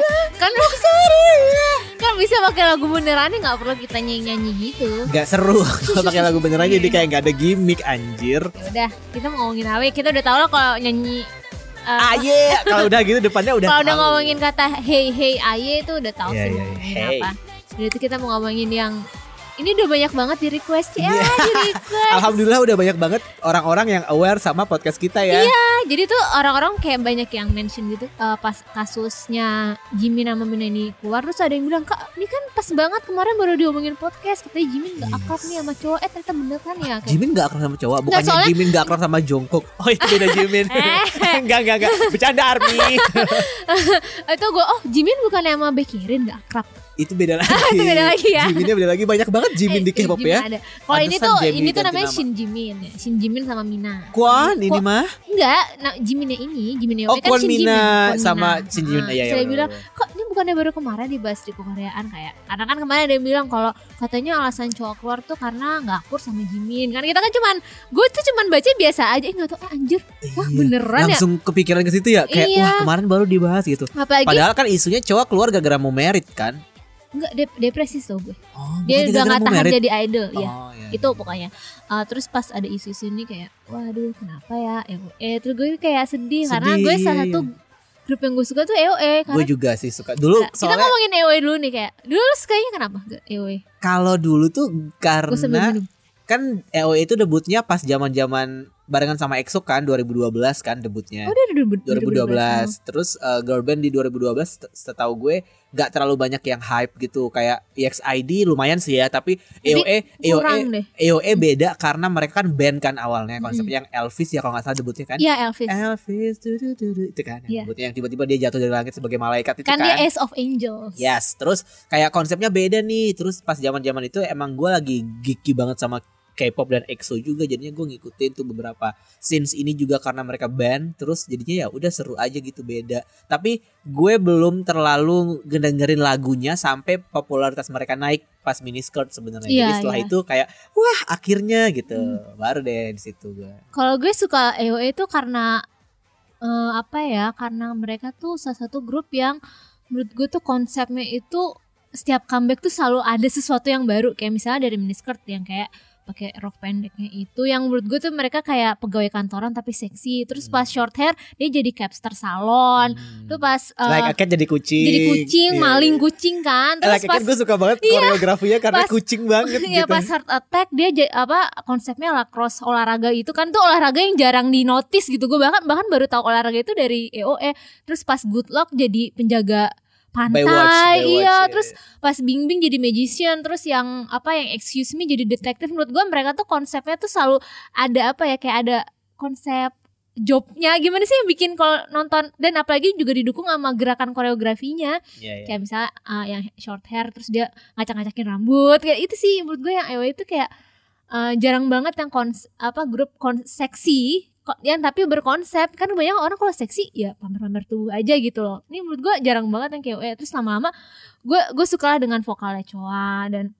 eh kan kan bisa pakai lagu beneran nggak perlu kita nyanyi nyanyi gitu. Gak seru kalau pakai lagu beneran jadi kayak gak ada gimmick anjir. Ya udah kita mau ngomongin apa kita udah tahu lah kalau nyanyi eh, Aye kalau udah gitu depannya udah kalau udah ngomongin kata hey hey aye itu udah tahu Iya, sih iya, mau ngomongin hey. apa Jadi itu kita mau ngomongin yang ini udah banyak banget di request ya Iya. di request Alhamdulillah udah banyak banget orang-orang yang aware sama podcast kita ya. Iya, jadi tuh orang-orang kayak banyak yang mention gitu eh, pas kasusnya Jimin sama Mina ini keluar terus ada yang bilang kak ini kan pas banget kemarin baru diomongin podcast katanya Jimin gak Yes. akrab nih sama cowok eh ternyata bener kan ya kayak Jimin gak akrab sama cowok, bukannya soalnya- Jimin gak akrab sama Jungkook. Oh itu beda Jimin. Eh. enggak enggak enggak, bercanda Army. itu gue oh Jimin bukannya sama Baekhyun gak akrab itu beda lagi. Itu beda lagi ya. Jiminnya beda lagi banyak banget Jimin di Eh, K-pop Jimin ya. Kalau ini tuh Jamie ini tuh namanya nama. Shin Jimin ya. Shin Jimin sama Mina. Kwan ini mah. Enggak, nah Jiminnya ini, Jiminnya Oh, kan Kwon Shin Jimin. Mina Kwon sama Mina. Shin Jimin. Ah, Iya, iya, Saya bener, bilang, bener. kok ini bukannya baru kemarin dibahas di kekoreaan kayak karena kan kemarin ada yang bilang kalau katanya alasan cowok keluar tuh karena nggak akur sama Jimin kan kita kan cuman gue tuh cuman baca biasa aja nggak tahu eh, anjir wah Iya. beneran ya Langsung kepikiran ke situ ya kayak Iya. wah kemarin baru dibahas gitu. apalagi Padahal kan isunya cowok keluar gara-gara mau merit kan. Nggak dep- depresi tuh gue Oh, dia udah nggak mau tahan merit. jadi idol ya Oh, iya. itu pokoknya Uh, terus pas ada isu-isu ini kayak waduh kenapa ya EOE terus gue kayak sedih, karena Sedih, gue iya, salah iya. satu grup yang gue suka tuh EOE karena Gue juga sih suka. Dulu Nah, kita soalnya ngomongin EOE dulu nih kayak dulu lu sukanya kenapa E EOE kalau dulu tuh gue karena kan EOE itu debutnya pas zaman-zaman barengan sama EXO kan 2012 kan debutnya. oh dia udah 2012. Terus uh, girl band di 2012 set- setahu gue gak terlalu banyak yang hype gitu kayak EXID lumayan sih ya tapi EOE EOE. EOE beda karena mereka kan band kan awalnya konsepnya yang Elvis ya kalau nggak salah debutnya kan. Iya Elvis Elvis du, du, du, du, itu kan yang Iya. debutnya yang tiba-tiba dia jatuh dari langit sebagai malaikat itu kan kan. dia Ace of Angels Yes, terus kayak konsepnya beda nih. Terus pas zaman-zaman itu emang gue lagi geeky banget sama K-pop dan EXO juga jadinya gue ngikutin tuh beberapa scenes ini juga karena mereka band terus jadinya ya udah seru aja gitu beda. Tapi gue belum terlalu ngedengerin lagunya sampai popularitas mereka naik pas miniskirt sebenarnya. Iya, jadi setelah iya. itu kayak wah akhirnya gitu. Baru deh di situ gue kalau gue suka EOE itu karena eh, apa ya karena mereka tuh salah satu grup yang menurut gue tuh konsepnya itu setiap comeback tuh selalu ada sesuatu yang baru. Kayak misalnya dari miniskirt yang kayak pakai rok pendeknya itu yang menurut gue tuh mereka kayak pegawai kantoran tapi seksi. Terus pas short hair dia jadi capster salon. Hmm. tuh pas eh, like a cat jadi kucing. jadi kucing Iya, maling iya. kucing kan. Like terus cat pas gue suka banget koreografinya karena Pas- kucing banget Iya gitu. pas heart attack dia ja- apa konsepnya lacrosse olahraga itu kan tuh olahraga yang jarang di notice gitu. Gue bahkan bahkan baru tahu olahraga itu dari EOE terus pas good luck jadi penjaga pantai iya. iya. terus pas Bing Bing jadi magician terus yang apa yang excuse me jadi detektif. Menurut gue mereka tuh konsepnya tuh selalu ada apa ya kayak ada konsep jobnya. Gimana sih yang bikin kalau nonton? Dan apalagi juga didukung sama gerakan koreografinya. Iya, iya. kayak misalnya uh, yang short hair terus dia ngacak-ngacakin rambut. Kayak itu sih menurut gue yang EW itu kayak uh, jarang banget yang kons apa grup kon seksi yang tapi berkonsep. Kan banyak orang kalau seksi ya pamer-pamer tubuh aja gitu loh. Ini menurut gue jarang banget yang kayak EW terus lama-lama gue gue suka lah dengan vokalnya Choa dan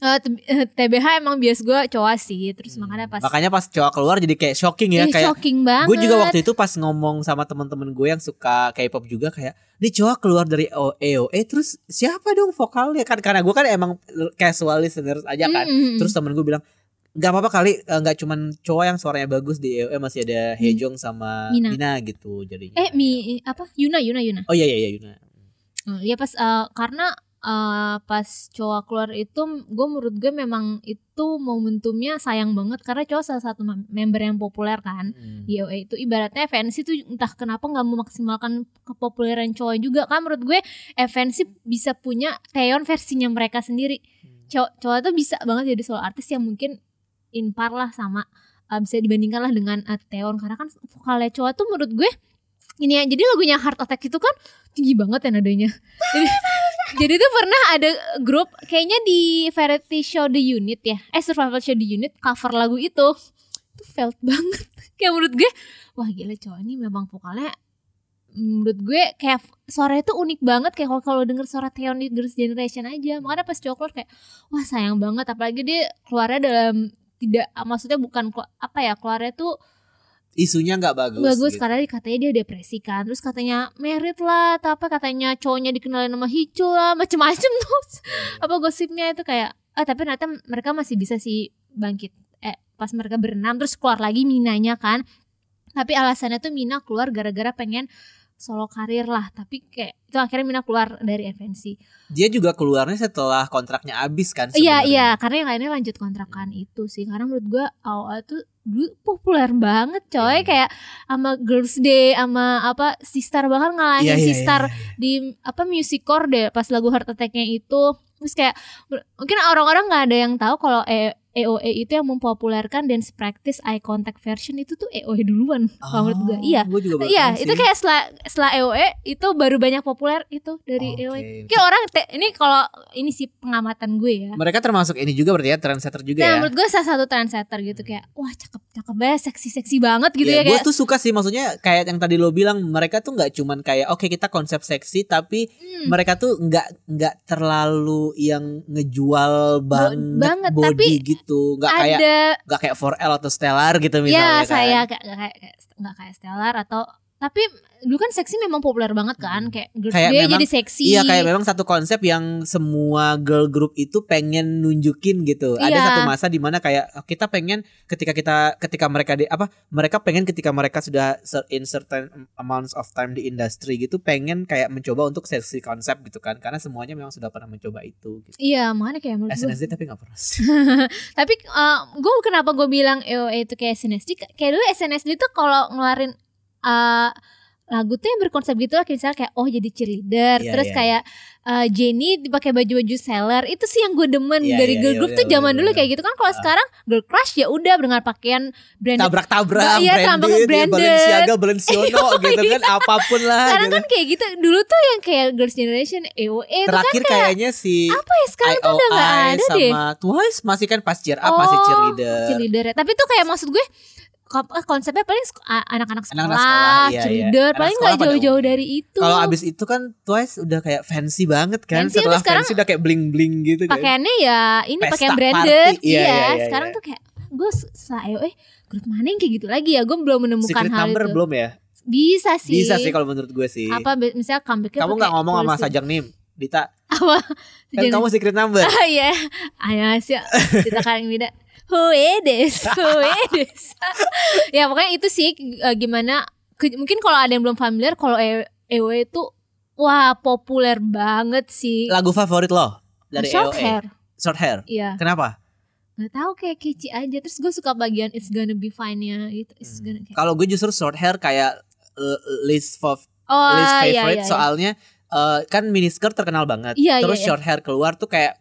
uh, eh, TBH emang bias gue Choa sih. Terus makanya pas Makanya pas cowok keluar jadi kayak shocking ya Ih, kayak shocking banget gue juga waktu itu pas ngomong sama teman-teman gue yang suka K-pop juga kayak ini cowok keluar dari O- EOE terus siapa dong vokalnya? Kan karena gue kan emang casual listener aja kan. Mm-mm. Terus temen gue bilang nggak apa-apa kali eh, nggak cuman cowok yang suaranya bagus di EOE masih ada Hejong sama Mina. Mina, gitu jadinya. eh mi apa Yuna Yuna Yuna Oh iya iya iya Yuna. Hmm, ya pas eh, karena eh, pas cowok keluar itu gue menurut gue memang itu momentumnya sayang banget karena cowok salah satu mem- member yang populer kan Hmm. di EOE itu ibaratnya FNC itu entah kenapa nggak memaksimalkan kepopuleran cowok juga kan menurut gue FNC bisa punya Taeyeon versinya mereka sendiri cowok cowok tuh bisa banget jadi solo artis yang mungkin impar lah sama uh, bisa dibandingkan lah dengan uh, Taeyeon karena kan vokalnya cowok tuh menurut gue ini ya jadi lagunya Heart Attack itu kan tinggi banget ya nadanya. Jadi, jadi tuh pernah ada grup kayaknya di variety show The Unit ya eh survival show The Unit cover lagu itu. Itu felt banget. Kayak menurut gue wah gila cowok ini memang vokalnya menurut gue kayak suaranya tuh unik banget. Kayak kalau kalau denger suara Theon di Girls' Generation aja. Makanya pas coklat kayak wah sayang banget. Apalagi dia keluarnya dalam tidak maksudnya bukan apa ya keluarnya tuh isunya nggak bagus. bagus gitu. karena katanya dia depresi kan terus katanya merit lah atau apa katanya cowoknya dikenalin sama Hicu lah macem-macem tuh apa gosipnya itu kayak ah tapi ternyata mereka masih bisa sih bangkit eh pas mereka berenam terus keluar lagi Minanya kan tapi alasannya tuh Mina keluar gara-gara pengen solo karir lah tapi kayak itu akhirnya Mina keluar dari FNC Dia juga keluarnya setelah kontraknya habis kan. iya iya karena yang lainnya lanjut kontrakan itu sih karena menurut gua awal tuh dulu populer banget coy Iya. kayak sama Girls Day sama apa Sistar bahkan ngalahin Iya, iya, Sistar iya, iya. di apa music core deh pas lagu Heart Attack-nya itu terus kayak mungkin orang-orang nggak ada yang tahu kalau E- EOE itu yang mempopulerkan dance practice eye contact version itu tuh EOE duluan kalau menurut gue Oh, iya gua juga iya tahu itu sih. kayak setelah setelah EOE itu baru banyak populer itu dari Oke. EOE kayak orang te- ini kalau ini sih pengamatan gue ya Mereka termasuk ini juga berarti ya trendsetter juga Nah ya. menurut gue salah satu trendsetter gitu kayak wah cakep cakep banget seksi seksi banget gitu ya, gue kayak tuh suka sih maksudnya kayak yang tadi lo bilang mereka tuh nggak cuman kayak oke kita konsep seksi tapi Hmm. mereka tuh nggak nggak terlalu yang ngejual banget, banget, body tapi gitu nggak kayak nggak kayak 4L atau Stellar gitu ya misalnya kan. saya nggak kayak nggak kayak Stellar atau tapi dulu kan seksi memang populer banget kan kayak girls Hmm. Kayak day memang- jadi seksi Iya kayak memang satu konsep yang semua girl group itu pengen nunjukin gitu. Ada Iya. satu masa di mana kayak oh, kita pengen ketika kita ketika mereka di apa mereka pengen ketika mereka sudah in certain amounts of time di industri gitu pengen kayak mencoba untuk seksi konsep gitu kan karena semuanya memang sudah pernah mencoba itu. Gitu. iya makanya kayak menurut SNSD tapi nggak pernah. tapi gue kenapa gue bilang EOE itu kayak SNSD kayak dulu SNSD tuh kalau ngeluarin uh, lagu tuh yang berkonsep gitu lah kayak misalnya kayak oh jadi cheerleader Iya, terus iya. kayak uh, Jenny dipakai baju-baju seller itu sih yang gue demen Iya, dari iya, girl iya, group iya, tuh iya, zaman iya, dulu iya. kayak gitu kan kalau Ah. sekarang girl crush ya udah dengan pakaian branded Tabrak-tabrak, Iya, branded, branded. Balenciaga, Balenciaga gitu kan apa pun lah sekarang gitu. kan kayak gitu dulu tuh yang kayak girls generation EOE kan Terakhir kayaknya si apa ya sekarang tuh udah nggak IOI ada sama deh Twice masih kan pas cheer up masih Oh, cheerleader. cheerleader ya. Tapi tuh kayak maksud gue konsepnya paling anak-anak sekolah, Anak-anak sekolah, iya, cheerleader, iya. paling Anak nggak jauh-jauh dari itu. Kalau abis itu kan Twice udah kayak fancy banget kan. Fancy, Setelah sekarang fancy udah kayak bling bling gitu kan. pakaiannya ya ini Pesta pakaian party. branded, Iya, iya. iya, iya, sekarang iya. tuh kayak gue setelah eh grup mana yang kayak gitu lagi ya? Gue belum menemukan Secret hal number itu. belum ya? Bisa sih. Bisa sih kalau menurut gue sih. Apa misalnya comebacknya kamu pakai nggak ngomong sama. Sajang Nim, Dita. apa? Kan kamu secret number. Ah iya, ayo sih kita kalian beda. Who is? Who is? ya pokoknya itu sih eh, gimana ke- mungkin kalau ada yang belum familiar kalau E- EW itu wah populer banget sih. Lagu favorit lo dari Short AOA? hair. Short hair. Iya. Kenapa? Nggak tahu kayak kece aja. Terus gue suka bagian it's gonna be fine-nya gitu. It's Hmm. gonna kayak, Kalau gue justru short hair kayak uh, least of oh least iya, favorite iya, iya. soalnya uh, kan miniskirt terkenal banget. Iya, Terus iya, iya. short hair keluar tuh kayak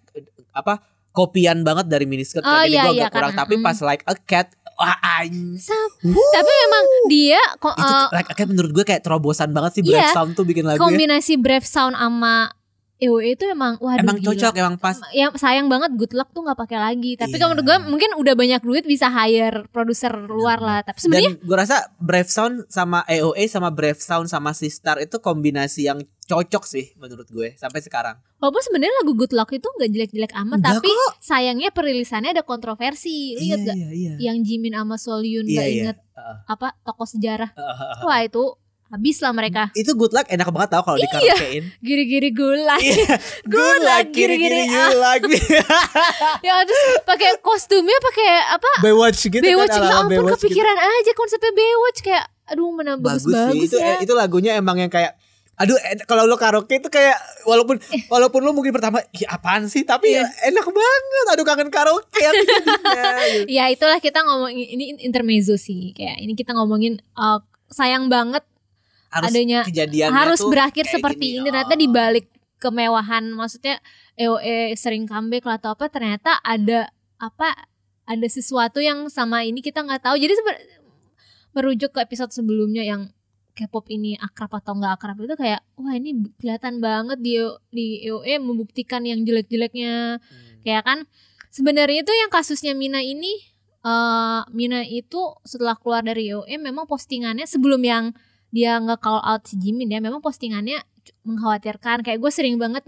apa? Kopian banget dari miniskirt Oh, kan. Jadi iya, gue iya, agak kurang. karena- Tapi mm. pas like a cat, wah anj- Tapi memang dia ko- itu eh, like a cat menurut gue kayak terobosan banget sih Iya. Brave Sound tuh bikin lagu ya. kombinasi Brave Sound sama EOE itu emang waduh Emang gila. cocok, emang pas. yang sayang banget good luck tuh nggak pakai lagi tapi Iya. kalau menurut gue mungkin udah banyak duit bisa hire produser luar lah tapi sebenarnya gue rasa Brave Sound sama AOA sama Brave Sound sama Sistar itu kombinasi yang cocok sih menurut gue sampai sekarang. walaupun sebenarnya lagu good luck itu nggak jelek-jelek amat Enggak tapi sayangnya perilisannya ada kontroversi Lu ingat gak iya, iya. yang Jimin sama Solyun Iya, nggak iya. inget Heeh. apa tokoh sejarah Heeh. wah itu habis lah mereka Itu good luck enak banget tau kalau Iya. giri-giri gula Iya. Good luck giri-giri, me. ya terus pakai kostumnya pakai apa Baywatch gitu Baywatch kan ya ampun Baywatch gitu. kepikiran aja konsepnya Baywatch kayak aduh mana Bagus, bagus-bagus sih. Itu ya itu lagunya emang yang kayak Aduh, kalau lo karaoke itu kayak walaupun walaupun lo mungkin pertama, ya apaan sih? Tapi Iya. enak banget. Aduh kangen karaoke gitu. ya itulah kita ngomongin ini intermezzo sih kayak ini kita ngomongin uh, sayang banget Harus Adanya- harus tuh berakhir seperti gini. ini ternyata Oh. di balik kemewahan maksudnya EOE sering comeback lah atau apa ternyata ada apa ada sesuatu yang sama ini kita nggak tahu jadi merujuk ke episode sebelumnya yang K-pop ini akrab atau nggak akrab itu kayak wah ini kelihatan banget di di EOE membuktikan yang jelek-jeleknya. Hmm. kayak kan sebenarnya itu yang kasusnya Mina ini eh Mina itu setelah keluar dari EOE memang postingannya sebelum yang dia nge call out si Jimin ya memang postingannya mengkhawatirkan. Kayak gue sering banget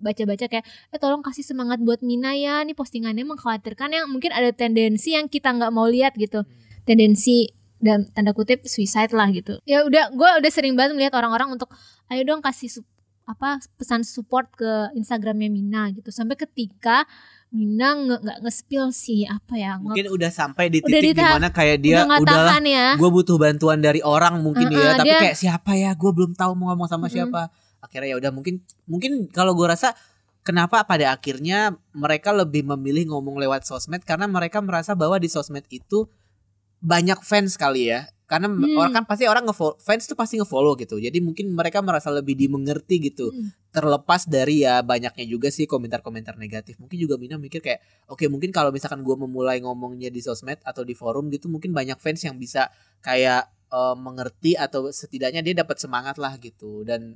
baca-baca kayak eh tolong kasih semangat buat Mina ya. Nih postingannya mengkhawatirkan yang mungkin ada tendensi yang kita nggak mau lihat gitu. Tendensi dan tanda kutip suicide lah gitu. Ya udah gue udah sering banget melihat orang-orang untuk ayo dong kasih sup- apa pesan support ke Instagramnya Mina gitu. Sampai ketika Mina nge- nggak nge-spill sih apa ya nge- Mungkin udah sampai di titik di di mana kayak dia udah udahlah ya. gue butuh bantuan dari orang mungkin Heeh, ya tapi dia- kayak siapa ya? Gue belum tahu mau ngomong sama Mm-mm. siapa. Akhirnya ya udah mungkin mungkin kalau gue rasa kenapa pada akhirnya mereka lebih memilih ngomong lewat sosmed? Karena mereka merasa bahwa di sosmed itu banyak fans kali ya. Karena Hmm. orang kan pasti orang ngefollow fans tuh pasti ngefollow gitu. Jadi mungkin mereka merasa lebih dimengerti gitu. Hmm. terlepas dari ya banyaknya juga sih komentar-komentar negatif. Mungkin juga Mina mikir kayak oke mungkin kalau misalkan gue memulai ngomongnya di sosmed atau di forum gitu mungkin banyak fans yang bisa kayak eh, mengerti atau setidaknya dia dapat semangat lah gitu. Dan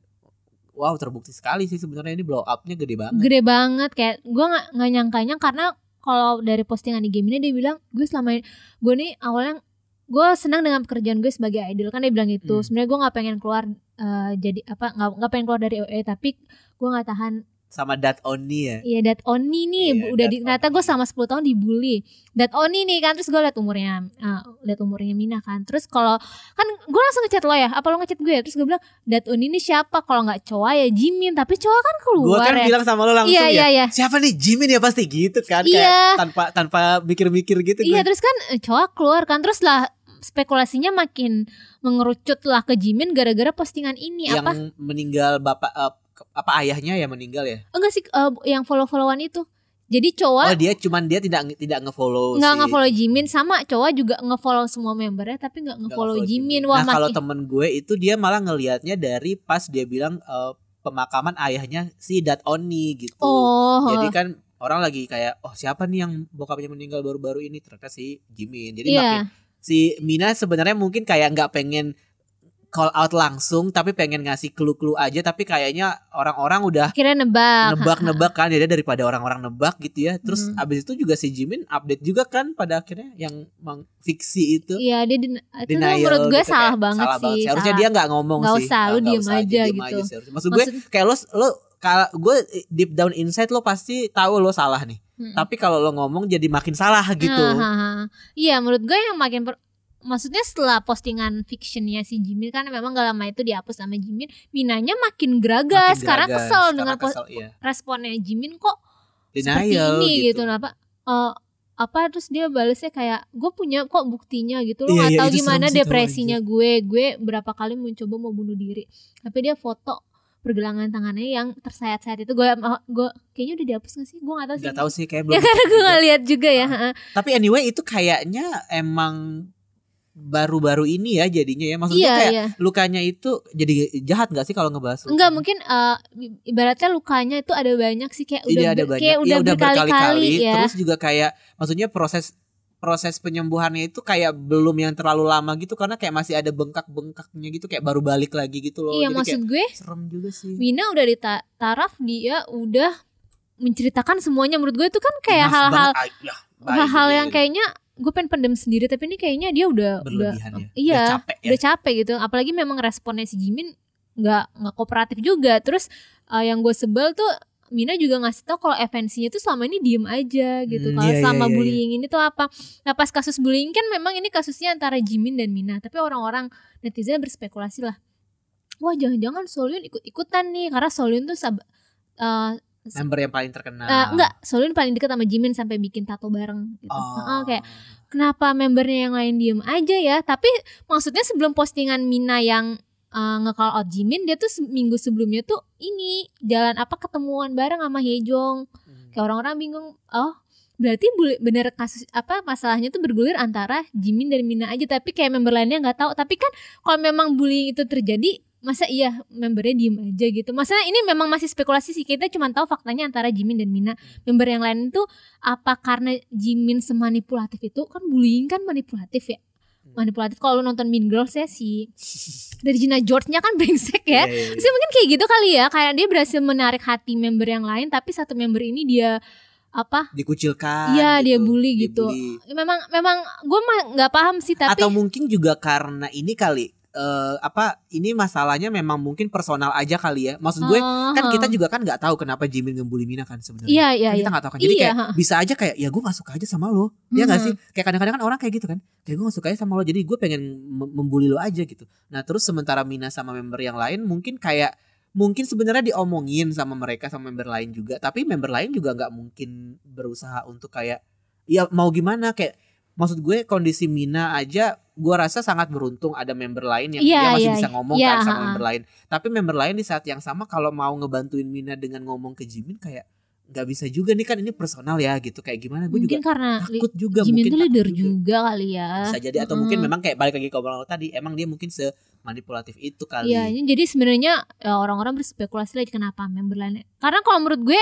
wow terbukti sekali sih sebenarnya ini blow upnya gede banget. Gede banget. Kayak gue nggak nggak nyangkanya karena kalau dari postingan di game ini dia bilang gue selama ini gue nih awalnya gue senang dengan pekerjaan gue sebagai idol kan dia bilang gitu Hmm. sebenarnya gue nggak pengen keluar eh, jadi apa nggak nggak pengen keluar dari OE tapi gue nggak tahan sama dat Oni ya? Iya dat Oni nih Iya, udah di, ternyata gue sama 10 tahun dibully. Dat Oni nih kan terus gue liat umurnya ah, liat umurnya Mina kan. Terus kalau kan gue langsung ngechat lo ya apa lo ngechat gue ya? Terus gue bilang Dat Oni ini siapa? Kalau nggak cowok ya Jimin. Tapi cowok kan gue keluar kan ya. bilang sama lo langsung iya ya iya iya. Siapa nih? Jimin ya? Pasti gitu kan Iya. kayak tanpa tanpa mikir-mikir gitu Iya gue. terus kan eh, cowok keluar kan. Terus lah spekulasinya makin mengerucut lah ke Jimin gara-gara postingan ini. Yang apa? meninggal bapak ke- apa ayahnya ya meninggal ya? Enggak sih eh, yang follow-followan itu. Jadi cowok oh dia cuman dia tidak tidak ngefollow nggak si- nge-follow Jimin sama cowok juga nge-follow semua membernya tapi nggak nggak nge-follow nge-follow Jimin. Wah nah kalau temen gue itu dia malah ngelihatnya dari pas dia bilang eh, pemakaman ayahnya si Dat Oni gitu. Oh. Jadi kan orang lagi kayak oh siapa nih yang bokapnya meninggal baru-baru ini? Ternyata si Jimin. Jadi iya. makin si Mina sebenarnya mungkin kayak nggak pengen call out langsung tapi pengen ngasih clue-clue aja tapi kayaknya orang-orang udah kira nebak nebak-nebak kan jadi daripada orang-orang nebak gitu ya terus Hmm. abis itu juga si Jimin update juga kan pada akhirnya yang fiksi itu iya dia din- itu denial menurut gue gitu, salah kayak banget salah sih seharusnya dia nggak ngomong Nggak sih usah, lu nggak diem usah aja diem gitu. aja serius. maksud gue Maksud- kayak lo lo kalau gue deep down inside lo pasti tahu lo salah nih Mm-mm. tapi kalau lo ngomong jadi makin salah gitu. Iya menurut gue yang makin per- Maksudnya setelah postingan fictionnya si Jimin kan memang gak lama itu dihapus sama Jimin Minanya makin geragas Makin Karena geragas, kesel karena dengan kesel, iya. responnya Jimin kok seperti denial ini? gitu, gitu, Kenapa eh, apa? Terus dia balesnya kayak gue punya kok buktinya gitu lo nggak iya, tahu itu gimana depresinya gue. Gue berapa kali mencoba mau bunuh diri. Tapi dia foto pergelangan tangannya yang tersayat-sayat itu. Gue gue kayaknya udah dihapus gak sih? Gue nggak tahu sih. nggak tahu sih kayak ya belum karena gue nggak lihat juga ya Ah. heeh. Tapi anyway itu kayaknya emang baru-baru ini ya jadinya ya. Maksudnya iya kayak iya lukanya itu jadi jahat gak sih kalau ngebahas? Enggak lukanya? mungkin eh, ibaratnya lukanya itu ada banyak sih kayak udah Iya ada banyak. kayak Iya, udah, berkali-kali ya. Terus juga kayak maksudnya proses proses penyembuhannya itu kayak belum yang terlalu lama gitu karena kayak masih ada bengkak-bengkaknya gitu kayak baru balik lagi gitu loh. iya Jadi maksud gue serem juga sih. Wina udah di ta- taraf dia udah menceritakan semuanya menurut gue itu kan kayak hal-hal. Ah, ya, baik, hal-hal yang ya. kayaknya gue pengen pendem sendiri tapi ini kayaknya dia udah udah ya. iya Udah capek ya. udah capek gitu apalagi memang responnya si Jimin nggak nggak kooperatif juga terus eh, yang gue sebel tuh Mina juga ngasih tau kalau FNC-nya tuh selama ini diem aja gitu Hmm, kalau iya, iya, selama iya, iya. bullying ini tuh apa nah pas kasus bullying kan memang ini kasusnya antara Jimin dan Mina tapi orang-orang netizen berspekulasi lah wah jangan-jangan Solyun ikut-ikutan nih karena Solyun tuh sab eh, Member yang paling terkenal. eh, enggak Solyun paling dekat sama Jimin sampai bikin tato bareng gitu Oh. Heeh, kayak kenapa membernya yang lain diem aja ya tapi maksudnya sebelum postingan Mina yang uh, nge-call out Jimin dia tuh seminggu sebelumnya tuh ini jalan apa ketemuan bareng sama Hejong Hmm. kayak orang-orang bingung oh berarti bener kasus apa masalahnya tuh bergulir antara Jimin dan Mina aja tapi kayak member lainnya nggak tahu tapi kan kalau memang bullying itu terjadi masa iya membernya diem aja gitu masa ini memang masih spekulasi sih kita cuma tahu faktanya antara Jimin dan Mina member yang lain tuh apa karena Jimin semanipulatif itu kan bullying kan manipulatif ya manipulatif kalau lu nonton Mean Girls ya si Regina George-nya kan brengsek ya Iya, iya, iya. Terus mungkin kayak gitu kali ya kayak dia berhasil menarik hati member yang lain tapi satu member ini dia apa dikucilkan Iya, dia gitu. bully gitu. Dibully. memang memang gue mah nggak paham sih tapi atau mungkin juga karena ini kali eh, apa ini masalahnya memang mungkin personal aja kali ya. Maksud gue kan kita juga kan nggak tahu kenapa Jimin ngebully Mina kan sebenarnya. Iya iya Kan iya. kita nggak tahu kan. Jadi Iya, kayak bisa aja kayak ya gue gak suka aja sama lo. Ya nggak Mhm. sih kayak kadang-kadang kan orang kayak gitu kan. Kayak gue gak suka aja sama lo. Jadi gue pengen mem- membuli lo aja gitu. Nah terus sementara Mina sama member yang lain mungkin kayak mungkin sebenarnya diomongin sama mereka sama member lain juga. Tapi member lain juga nggak mungkin berusaha untuk kayak ya mau gimana? Kayak maksud gue kondisi Mina aja gue rasa sangat beruntung ada member lain yang Iya, dia masih iya, bisa ngomong iya, kan sama member lain. Tapi member lain di saat yang sama kalau mau ngebantuin Mina dengan ngomong ke Jimin kayak nggak bisa juga nih kan ini personal ya gitu. Kayak gimana? Gue mungkin juga karena takut juga Jimin mungkin tuh takut leader juga. juga kali ya. Bisa jadi atau mungkin memang kayak balik lagi ke obrolan tadi emang dia mungkin semanipulatif itu kali. Iya, jadi sebenarnya ya, orang-orang berspekulasi lagi kenapa member lain. Karena kalau menurut gue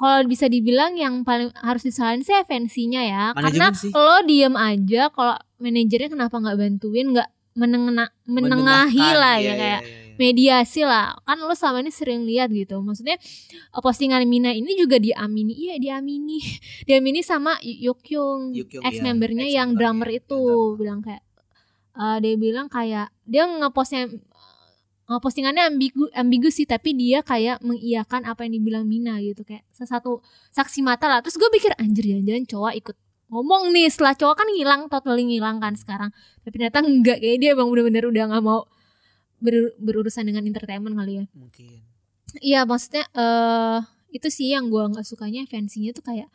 kalau bisa dibilang yang paling harus disalahin sih FNC-nya ya. Manajemen Karena sih. lo diem aja kalau manajernya kenapa nggak bantuin, nggak menengena, menengahi lah iya, ya iya, kayak iya, iya. mediasi lah. Kan lo selama ini sering lihat gitu. Maksudnya eh, postingan Mina ini juga diamini. Iya, diamini. diamini sama Yukyung, Yukyung, ex iya, membernya yang drummer itu drummer. bilang kayak eh, dia bilang kayak dia ngepostnya nge- postingannya ambigu ambigu sih tapi dia kayak mengiyakan apa yang dibilang Mina gitu. Kayak sesuatu saksi mata lah. Terus gue pikir anjir jangan-jangan cowok ikut ngomong nih. Setelah cowok kan ngilang totally ngilang kan sekarang. Tapi ternyata enggak. Kayak dia emang bener-bener udah nggak mau ber- berurusan dengan entertainment kali ya. Mungkin. Iya maksudnya eh itu sih yang gue nggak sukanya. FNC-nya tuh kayak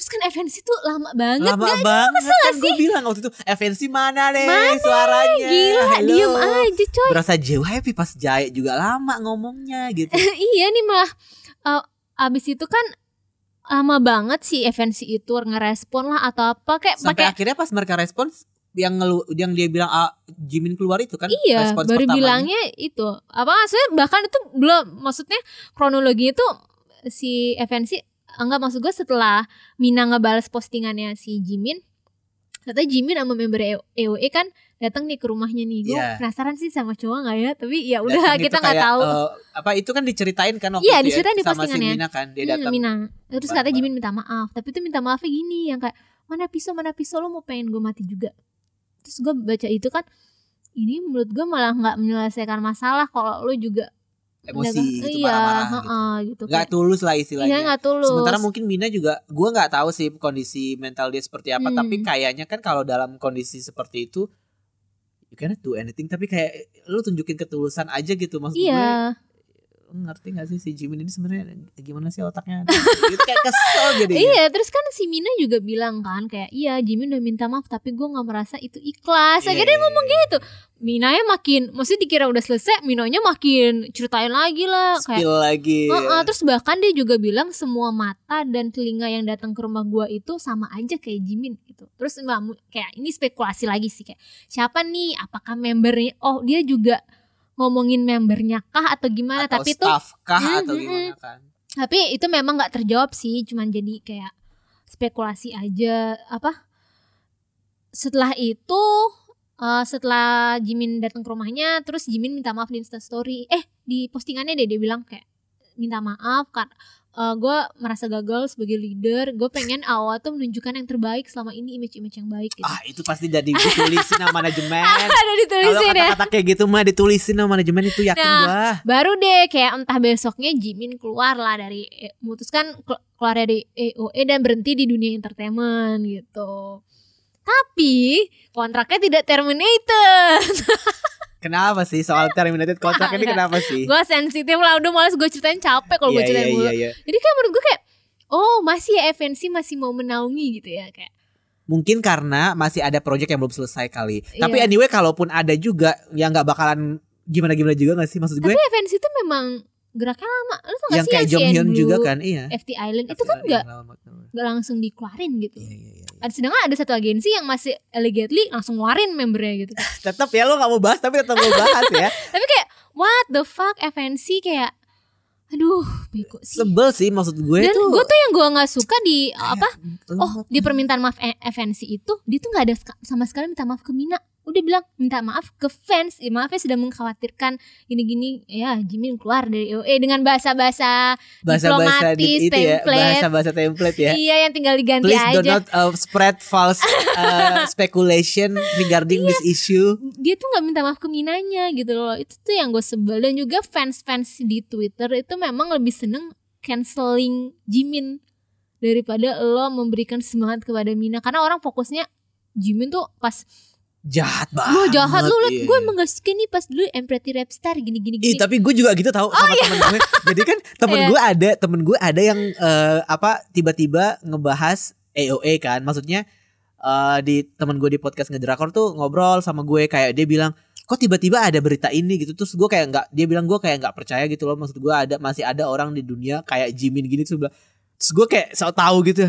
terus kan FNC tuh lama banget lama gak banget kan gue bilang waktu itu FNC mana deh Mana? suaranya gila Halo. diem aja coy berasa jauh happy pas Jaya juga lama ngomongnya gitu iya nih malah uh, abis itu kan lama banget sih FNC itu ngerespon lah atau apa kayak sampai pakai akhirnya pas mereka respons yang ngelu yang dia bilang ah, Jimin keluar itu kan iya respons baru pertamanya. bilangnya itu apa maksudnya bahkan itu belum maksudnya kronologi itu si FNC enggak maksud gue setelah Mina ngebales postingannya si Jimin ternyata Jimin sama member EOE kan datang nih ke rumahnya nih gue Iya. penasaran sih sama cowok nggak ya tapi ya udah kita nggak tahu eh, apa itu kan diceritain kan waktu itu ya, diceritain di sama si. Mina kan dia Hmm, datang Mina. Terus katanya Jimin minta maaf, tapi itu minta maafnya gini yang kayak mana pisau mana pisau lo mau pengen gue mati juga. Terus gue baca itu kan ini menurut gue malah nggak menyelesaikan masalah kalau lo juga emosi gitu iya, marah-marah gitu. heeh, gitu. Kayak, tulus lah istilahnya Iya tulus. Sementara mungkin Mina juga gue nggak tahu sih kondisi mental dia seperti apa Hmm. tapi kayaknya kan kalau dalam kondisi seperti itu you cannot do anything tapi kayak lu tunjukin ketulusan aja gitu maksud gue Iya, lu ngerti gak sih si Jimin ini sebenarnya gimana sih otaknya gitu, kayak kesel gitu iya. Terus kan si Mina juga bilang kan kayak iya Jimin udah minta maaf tapi gue nggak merasa itu ikhlas. Iya, Akhirnya dia ngomong gitu. Minanya makin, maksudnya dikira udah selesai, Minanya makin ceritain lagi lah kayak spill lagi Heeh, terus bahkan dia juga bilang semua mata dan telinga yang datang ke rumah gua itu sama aja kayak Jimin gitu. Terus kayak ini spekulasi lagi sih kayak siapa nih? Apakah membernya? Oh dia juga ngomongin membernya kah atau gimana? atau tapi itu staff kah Hmm, atau hmm, gimana kan tapi itu memang nggak terjawab sih, cuman jadi kayak spekulasi aja apa? Setelah itu eh, setelah Jimin datang ke rumahnya, terus Jimin minta maaf di Instastory. Eh di postingannya deh dia bilang kayak minta maaf kan gue merasa gagal sebagai leader. Gue pengen awal tuh menunjukkan yang terbaik selama ini image-image yang baik gitu. ah itu pasti jadi ditulisin sama manajemen Ada kalau ditulisin ya. kata-kata kayak gitu mah ditulisin sama manajemen itu yakin Nah, gua Baru deh kayak entah besoknya Jimin keluar lah dari eh, memutuskan kelu- keluar dari EOE dan berhenti di dunia entertainment gitu. Tapi kontraknya tidak terminated. kenapa sih soal terminated kontrak ini kenapa sih gue sensitif lah udah males gue ceritain capek kalau gue Iya, ceritain iya, mulu. iya, iya. Jadi kayak menurut gue kayak oh masih ya FNC masih mau menaungi gitu ya kayak. Mungkin karena masih ada project yang belum selesai kali. Tapi Iya. anyway kalaupun ada juga yang nggak bakalan gimana-gimana juga gak sih maksud gue? Tapi FNC itu memang geraknya lama. Lu tau gak Yang sih kayak yang Jong Hyun CN juga kan, iya. FT Island itu kan Iya, gak, gak langsung dikeluarin gitu. Iya, iya, iya. Ada sedangkan ada satu agensi yang masih allegedly langsung ngeluarin membernya gitu. Tetap ya lo gak mau bahas tapi tetap mau bahas ya. Tapi kayak what the fuck FNC kayak aduh bego sih. Sebel sih maksud gue Dan tuh. gue tuh yang gue nggak suka di kayak apa? lemot. Oh di permintaan maaf eh, FNC itu dia tuh nggak ada sama sekali minta maaf ke Mina. Udah bilang minta maaf ke fans. Ya, maaf ya sudah mengkhawatirkan gini-gini. Ya Jimin keluar dari EOE dengan bahasa-bahasa Bahasa-bahasa di Diplomatis, itu ya, template. bahasa-bahasa template ya. iya yang tinggal diganti Please do aja. not uh, spread false uh, speculation regarding this issue. dia tuh nggak minta maaf ke Minanya gitu loh. Itu tuh yang gue sebel. Dan juga fans-fans di Twitter itu memang lebih seneng canceling Jimin daripada lo memberikan semangat kepada Mina. Karena orang fokusnya Jimin tuh pas Jahat banget. lo jahat lo liat iya, gue iya. emang gak suka nih pas dulu Empretty Rapstar gini gini Ih, gini tapi gue juga gitu tahu sama temen gue. Jadi kan temen Iya. gue ada, temen gue ada yang eh, apa tiba-tiba ngebahas AOA kan. Maksudnya eh, di temen gue di podcast ngedrakor tuh ngobrol sama gue kayak dia bilang kok tiba-tiba ada berita ini gitu terus gue kayak nggak dia bilang gue kayak nggak percaya gitu loh maksud gue ada masih ada orang di dunia kayak Jimin gini terus, bilang- terus gue kayak so tahu gitu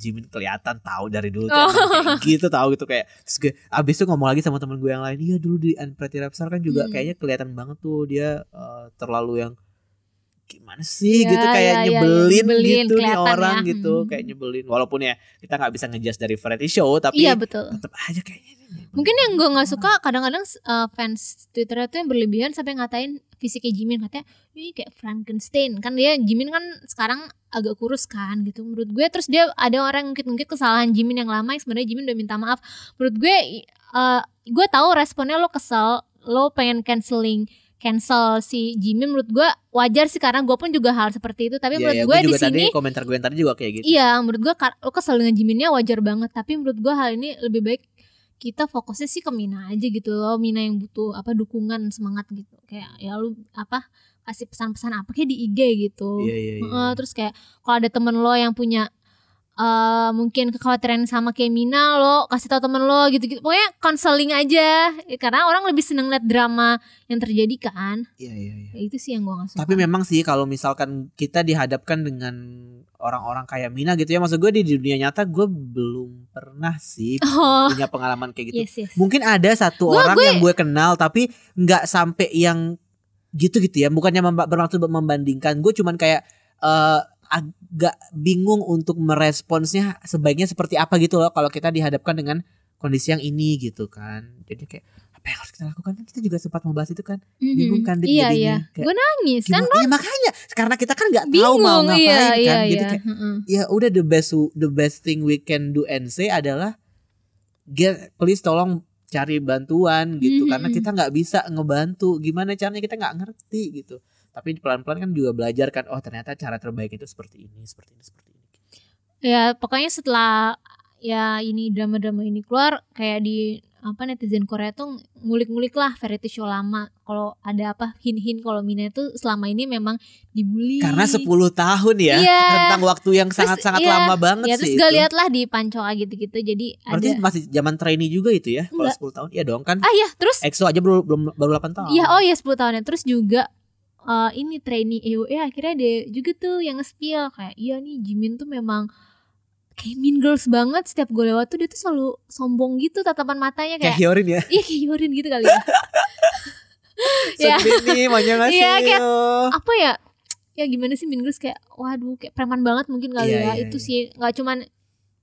Jimin kelihatan tahu dari dulu tuh Oh. kayak gitu tahu gitu kayak terus gue abis itu ngomong lagi sama temen gue yang lain iya dulu di Unpretty Rapstar kan juga Hmm. kayaknya kelihatan banget tuh dia eh, terlalu yang gimana sih Iya, gitu kayak iya, iya, nyebelin, nyebelin, gitu nih orang ya. gitu Hmm. kayak nyebelin walaupun ya kita nggak bisa ngejudge dari variety show tapi iya betul tetap aja kayaknya. Mungkin yang gue nggak suka kadang-kadang uh, fans Twitter itu yang berlebihan sampai ngatain fisiknya Jimin katanya ini kayak Frankenstein kan dia Jimin kan sekarang agak kurus kan gitu menurut gue terus dia ada orang ngungkit-ngungkit kesalahan Jimin yang lama yang sebenarnya Jimin udah minta maaf menurut gue uh, gue tahu responnya lo kesel lo pengen canceling cancel si Jimin menurut gue wajar sih karena gue pun juga hal seperti itu tapi Iya, menurut iya, gue di sini komentar gue yang tadi juga kayak gitu Iya, menurut gue lo kesel dengan Jiminnya wajar banget. Tapi menurut gue hal ini lebih baik kita fokusnya sih ke Mina aja gitu loh. Mina yang butuh apa dukungan semangat gitu. Kayak ya lu apa kasih pesan-pesan apa kayak di IG gitu. iya iya Heeh, terus kayak kalau ada temen lo yang punya eh mungkin kekhawatiran sama kayak Mina lo kasih tau temen lo gitu-gitu pokoknya konseling aja Ya, karena orang lebih seneng liat drama yang terjadi kan iya iya iya. ya, itu sih yang gue gak suka Tapi memang sih kalau misalkan kita dihadapkan dengan orang-orang kayak Mina gitu ya, maksud gue di dunia nyata gue belum pernah sih oh punya pengalaman kayak gitu. yes yes Mungkin ada satu Gua- orang gue- yang gue kenal tapi nggak sampai yang gitu gitu ya. Bukannya bermaksud membandingkan. Gue cuman kayak eh, agak bingung untuk meresponsnya sebaiknya seperti apa gitu loh kalau kita dihadapkan dengan kondisi yang ini gitu kan. Jadi kayak apa yang harus kita lakukan kan kita juga sempat membahas itu kan. Bingung kan iya jadinya. iya Kayak, gue nangis kan? Iya makanya karena kita kan nggak tahu mau ngapain iya kan. iya Jadi iya kayak Heeh. ya udah the best the best thing we can do and say adalah get please tolong cari bantuan gitu Mhm. karena kita nggak bisa ngebantu gimana caranya kita nggak ngerti gitu tapi pelan-pelan kan juga belajar kan oh ternyata cara terbaik itu seperti ini seperti ini seperti ini ya pokoknya setelah ya ini drama-drama ini keluar kayak di apa netizen Korea tuh ngulik-ngulik lah variety show lama kalau ada apa hin-hin kalau Mina itu selama ini memang dibully karena 10 tahun ya Iya. rentang waktu yang Terus, sangat-sangat iya. lama banget ya terus sih gue itu liat lah di Pancoa gitu-gitu jadi berarti ada masih zaman trainee juga itu ya kalau Enggak. 10 tahun iya dong kan ah ya terus EXO aja baru belum baru 8 tahun Iya, oh ya 10 tahun ya. Terus juga eh, ini trainee EOE akhirnya ada juga tuh yang nge-spill kayak iya nih Jimin tuh memang kayak mean girls banget setiap gue lewat tuh dia tuh selalu sombong gitu tatapan matanya kayak kayak Hyorin ya iya kayak Yorin gitu kali ya. Ya. Iya, kayak- apa ya? Ya gimana sih mean girls kayak waduh kayak preman banget mungkin kali Iya, ya. iya, itu iya. sih nggak cuman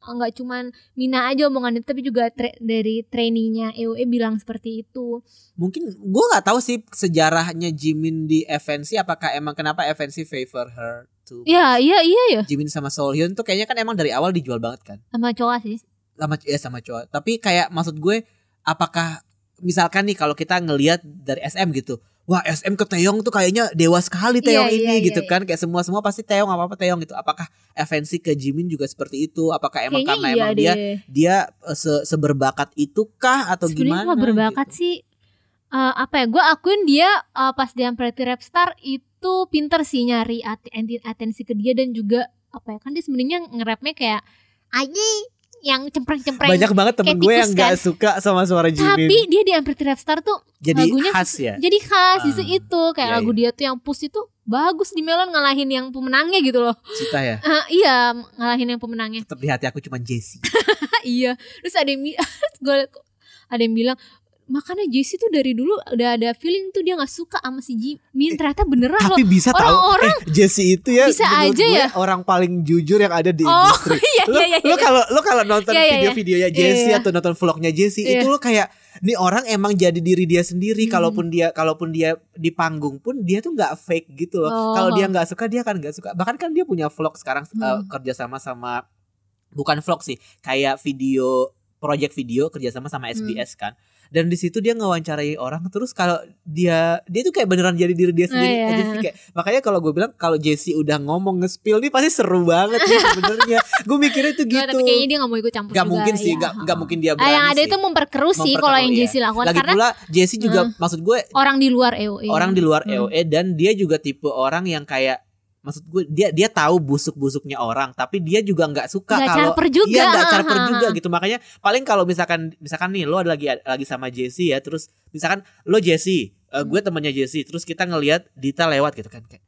nggak cuman Mina aja omongan itu tapi juga tra- dari trainee-nya EOE bilang seperti itu. mungkin gue nggak tahu sih sejarahnya Jimin di FNC apakah emang kenapa FNC favor her to Iya, iya, iya ya. Jimin sama Sohyun tuh kayaknya kan emang dari awal dijual banget kan Sama cowok sih. sama ya sama cowok tapi kayak maksud gue apakah misalkan nih kalau kita ngelihat dari SM gitu wah SM ke Taeyong tuh kayaknya dewa sekali Taeyong Iya, ini iya, iya, gitu kan kayak semua semua pasti Taeyong apa apa Taeyong gitu. Apakah FNC ke Jimin juga seperti itu? Apakah emang Kayaknya karena iya emang dia deh. dia eh, se seberbakat itu kah atau Sebenarnya gimana berbakat gitu. sih. Eh, apa ya gue akuin dia eh, pas dia Pretty Rap Star itu pinter sih nyari atensi ke dia dan juga apa ya kan dia sebenarnya nge-rapnya kayak aja yang cempreng-cempreng. Banyak banget temen gue yang gak kan. suka sama suara Jimin tapi dia di Pretty Rap Star tuh jadi lagunya khas ya? jadi khas justru Ah, itu kayak iya, lagu dia tuh yang push itu bagus di Melon ngalahin yang pemenangnya gitu loh. Cita ya? Eh, iya ngalahin yang pemenangnya. Tetap di hati aku cuma Jessie iya. Terus ada yang gue ada yang bilang makanya Jessie tuh dari dulu udah ada feeling tuh dia nggak suka sama si Jimin ternyata beneran loh Tapi bisa tahu orang-orang eh, Jesse itu ya bisa menurut aja gue ya. orang paling jujur yang ada di Oh, industri. iya, Lo iya, iya, lo iya. kalau lo kalau nonton Iya, iya, iya. video-videonya Iya, Jesse iya. atau nonton vlognya Jesse Iya. itu lo kayak nih orang emang jadi diri dia sendiri Hmm. kalaupun dia kalaupun dia di panggung pun dia tuh nggak fake gitu loh. Oh. Kalau dia nggak suka dia kan nggak suka. Bahkan kan dia punya vlog sekarang eh, Hmm. kerja sama sama bukan vlog sih, kayak video project video kerjasama sama Hmm. SBS kan. Dan di situ dia ngewawancarai orang terus kalau dia dia tuh kayak beneran jadi diri dia sendiri iya. aja sih kayak makanya kalau gue bilang kalau Jesse udah ngomong nge-spill nih pasti seru banget nih sebenarnya. gue mikirnya tuh gitu. Nggak, tapi kayaknya dia gak mau ikut campur Gak juga, mungkin sih, iya. gak, gak mungkin dia Ah, berani yang ada sih. itu memperkeruh sih kalau yang iya. Jessie lakukan Lagi karena pula Jesse juga Hmm. maksud gue orang di luar EOE orang di luar Hmm. EOE dan dia juga tipe orang yang kayak maksud gue dia dia tahu busuk-busuknya orang tapi dia juga nggak suka kalau juga. iya nggak ha, juga gitu makanya paling kalau misalkan misalkan nih lo ada lagi lagi sama Jesse ya terus misalkan lo Jesse eh, gue Hmm. temannya Jesse terus kita ngelihat Dita lewat gitu kan kayak